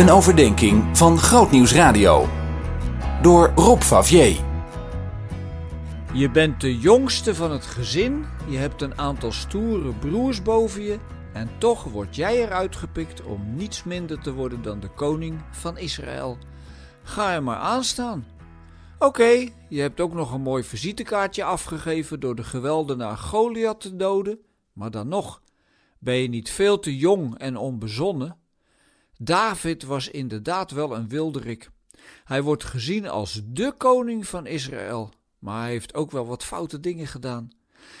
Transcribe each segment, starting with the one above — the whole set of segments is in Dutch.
Een overdenking van Grootnieuws Radio. Door Rob Favier. Je bent de jongste van het gezin, je hebt een aantal stoere broers boven je en toch word jij eruit gepikt om niets minder te worden dan de koning van Israël. Ga er maar aan staan. Oké, je hebt ook nog een mooi visitekaartje afgegeven door de geweldenaar Goliath te doden, maar dan nog, ben je niet veel te jong en onbezonnen? David was inderdaad wel een wilderik. Hij wordt gezien als de koning van Israël, maar hij heeft ook wel wat foute dingen gedaan.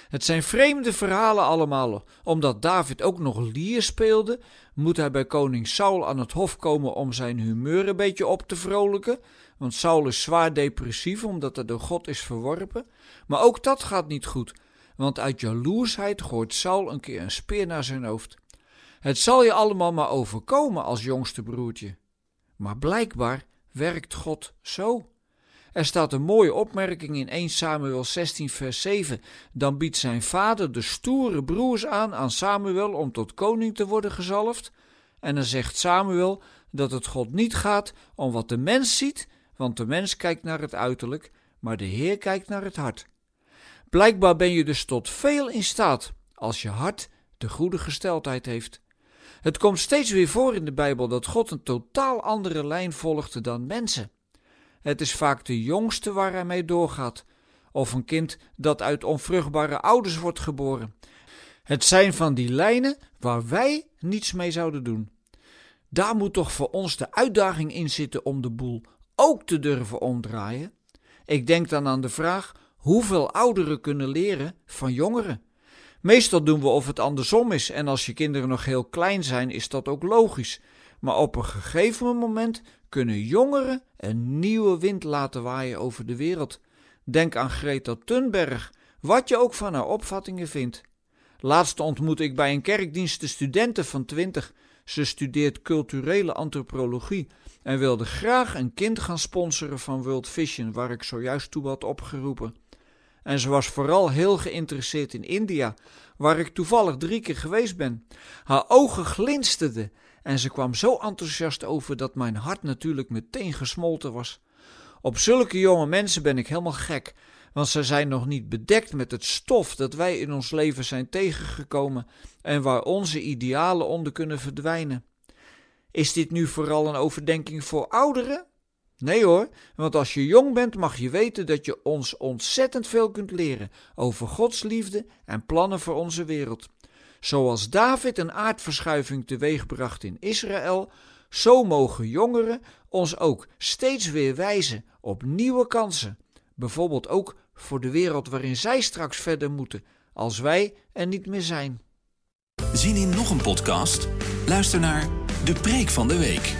Het zijn vreemde verhalen allemaal. Omdat David ook nog lier speelde, moet hij bij koning Saul aan het hof komen om zijn humeur een beetje op te vrolijken. Want Saul is zwaar depressief omdat hij door God is verworpen. Maar ook dat gaat niet goed, want uit jaloersheid gooit Saul een keer een speer naar zijn hoofd. Het zal je allemaal maar overkomen als jongste broertje. Maar blijkbaar werkt God zo. Er staat een mooie opmerking in 1 Samuel 16, vers 7. Dan biedt zijn vader de stoere broers aan aan Samuel om tot koning te worden gezalfd. En dan zegt Samuel dat het God niet gaat om wat de mens ziet, want de mens kijkt naar het uiterlijk, maar de Heer kijkt naar het hart. Blijkbaar ben je dus tot veel in staat als je hart de goede gesteldheid heeft. Het komt steeds weer voor in de Bijbel dat God een totaal andere lijn volgde dan mensen. Het is vaak de jongste waar hij mee doorgaat, of een kind dat uit onvruchtbare ouders wordt geboren. Het zijn van die lijnen waar wij niets mee zouden doen. Daar moet toch voor ons de uitdaging in zitten om de boel ook te durven omdraaien. Ik denk dan aan de vraag hoeveel ouderen kunnen leren van jongeren. Meestal doen we of het andersom is en als je kinderen nog heel klein zijn is dat ook logisch. Maar op een gegeven moment kunnen jongeren een nieuwe wind laten waaien over de wereld. Denk aan Greta Thunberg, wat je ook van haar opvattingen vindt. Laatst ontmoette ik bij een kerkdienst de studenten van 20. Ze studeert culturele antropologie en wilde graag een kind gaan sponsoren van World Vision, waar ik zojuist toe had opgeroepen. En ze was vooral heel geïnteresseerd in India, waar ik toevallig drie keer geweest ben. Haar ogen glinsterden en ze kwam zo enthousiast over dat mijn hart natuurlijk meteen gesmolten was. Op zulke jonge mensen ben ik helemaal gek, want ze zijn nog niet bedekt met het stof dat wij in ons leven zijn tegengekomen en waar onze idealen onder kunnen verdwijnen. Is dit nu vooral een overdenking voor ouderen? Nee hoor, want als je jong bent mag je weten dat je ons ontzettend veel kunt leren over Gods liefde en plannen voor onze wereld. Zoals David een aardverschuiving teweegbracht in Israël, zo mogen jongeren ons ook steeds weer wijzen op nieuwe kansen. Bijvoorbeeld ook voor de wereld waarin zij straks verder moeten, als wij er niet meer zijn. Zien in nog een podcast? Luister naar De Preek van de Week